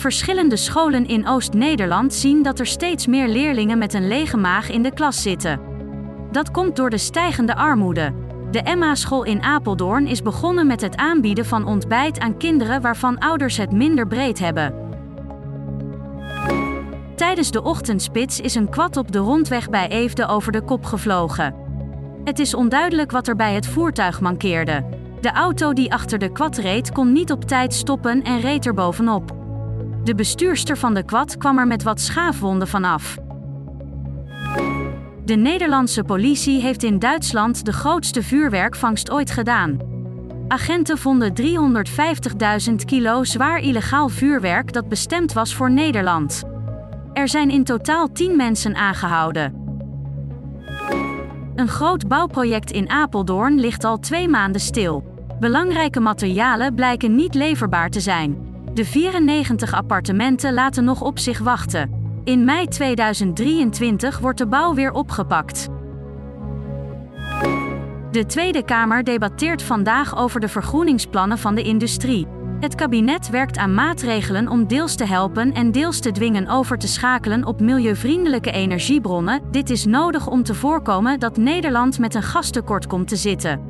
Verschillende scholen in Oost-Nederland zien dat er steeds meer leerlingen met een lege maag in de klas zitten. Dat komt door de stijgende armoede. De Emma-school in Apeldoorn is begonnen met het aanbieden van ontbijt aan kinderen waarvan ouders het minder breed hebben. Tijdens de ochtendspits is een kwad op de rondweg bij Eefde over de kop gevlogen. Het is onduidelijk wat er bij het voertuig mankeerde. De auto die achter de kwad reed kon niet op tijd stoppen en reed er bovenop. De bestuurster van de kwad kwam er met wat schaafwonden vanaf. De Nederlandse politie heeft in Duitsland de grootste vuurwerkvangst ooit gedaan. Agenten vonden 350.000 kilo zwaar illegaal vuurwerk dat bestemd was voor Nederland. Er zijn in totaal 10 mensen aangehouden. Een groot bouwproject in Apeldoorn ligt al twee maanden stil. Belangrijke materialen blijken niet leverbaar te zijn. De 94 appartementen laten nog op zich wachten. In mei 2023 wordt de bouw weer opgepakt. De Tweede Kamer debatteert vandaag over de vergroeningsplannen van de industrie. Het kabinet werkt aan maatregelen om deels te helpen en deels te dwingen over te schakelen op milieuvriendelijke energiebronnen. Dit is nodig om te voorkomen dat Nederland met een gastekort komt te zitten.